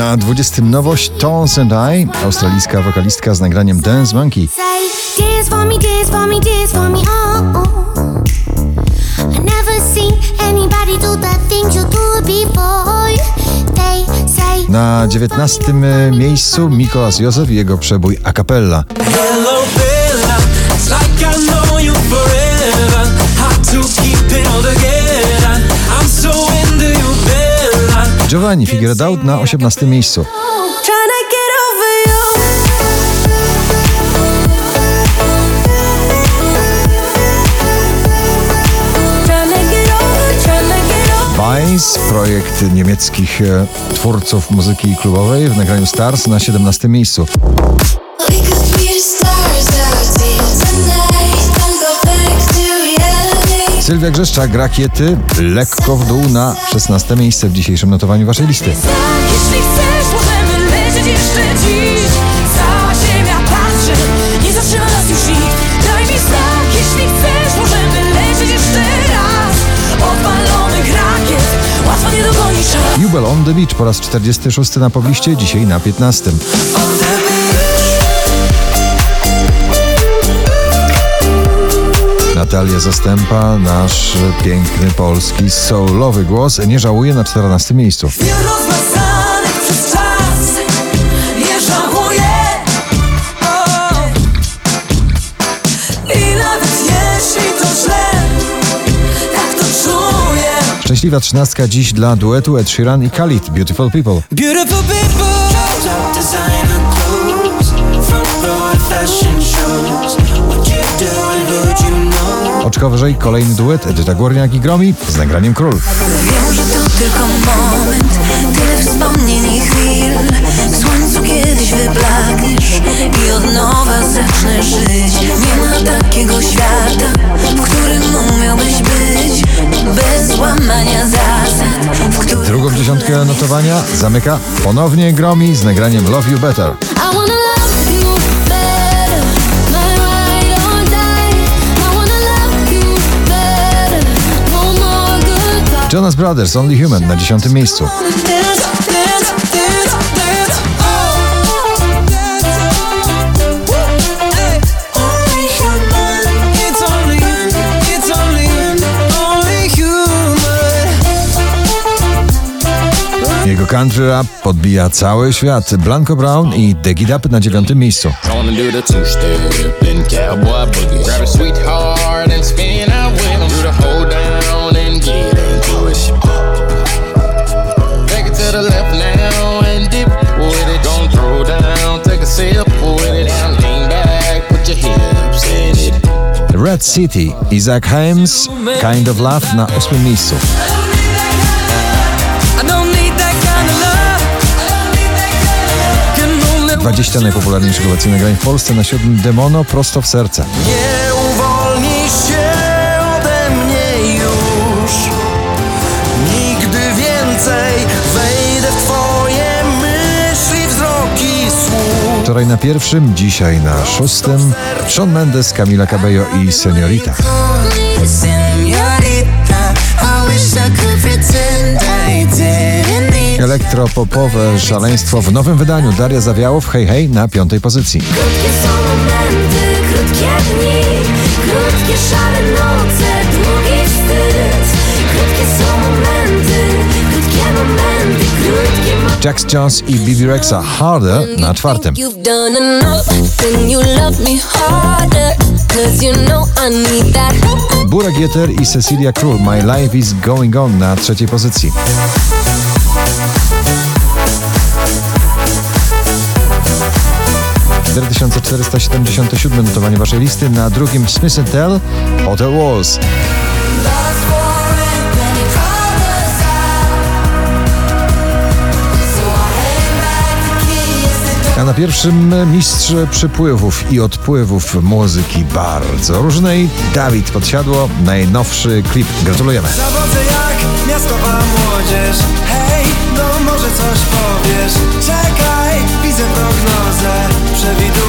Na 20 nowość Tones and I, australijska wokalistka z nagraniem Dance Monkey. Na 19 miejscu Mikolas Józef i jego przebój a cappella. Hello Bella, Giovanni Figueroa Out na 18 miejscu. Vice, projekt niemieckich e, twórców muzyki klubowej w nagraniu Stars na 17 miejscu. Sylwia Grzeszczak, Rakiety, lekko w dół na 16 miejsce w dzisiejszym notowaniu waszej listy. Jeśli chcesz, możemy lecieć jeszcze dziś. Cała ziemia patrzy, nie zatrzyma nas już nikt. Daj mi znak, jeśli chcesz, możemy lecieć jeszcze raz. Odpalonych rakiet, łatwo nie dogonisz Jubel on the Beach po raz 46 na pobliście, dzisiaj na 15. Natalia Zastępa, nasz piękny polski soulowy głos, nie żałuje na 14 miejscu. Tak Szczęśliwa trzynastka dziś dla duetu Ed Sheeran i Khalid, Beautiful People. Beautiful people. Wyżej kolejny duet Edyta Górniak i Gromi z nagraniem Król. Wiem, że to tylko moment Tyle wspomnień i chwil W słońcu kiedyś wyblakniesz I od nowa zacznę żyć Nie ma takiego świata W którym umiałbyś być Bez złamania zasad Drugą dziesiątkę notowania zamyka ponownie Gromi z nagraniem Love You Better. Jonas Brothers, Only Human na dziesiątym miejscu. Jego country rap podbija cały świat. Blanco Brown i The Get Up na dziewiątym miejscu. To the left now and dip with it. Don't throw down, take a sip with it. And lean back, put your hips in it. Red City, Isaac Hayes, Kind of Love na ósmym miejscu. 20 najpopularniejszych obecnie nagrań w Polsce na siódmym Demono prosto w serce. Nie uwolnisz się Wczoraj na pierwszym, dzisiaj na szóstym Shawn Mendes, Camila Cabello i Seniorita. Elektropopowe szaleństwo w nowym wydaniu Daria Zawiałow, Hej Hej na piątej pozycji. Krótkie są momenty, krótkie dni, krótkie szare noce, długi wstyd. Krótkie są momenty, krótkie momenty. Jax Jones i Bibi Rexa Harder na czwartym. Burak Jeter i Cecilia Król My Life is Going On na trzeciej pozycji. Siedemdziesiąte siódme notowanie waszej listy na drugim Smith Tell Hotel Walls. A na pierwszym mistrz przypływów i odpływów muzyki bardzo różnej Dawid Podsiadło, najnowszy klip. Gratulujemy. Zawodzę jak miastowa młodzież. Hej, no może coś powiesz. Czekaj, widzę prognozę, przewidują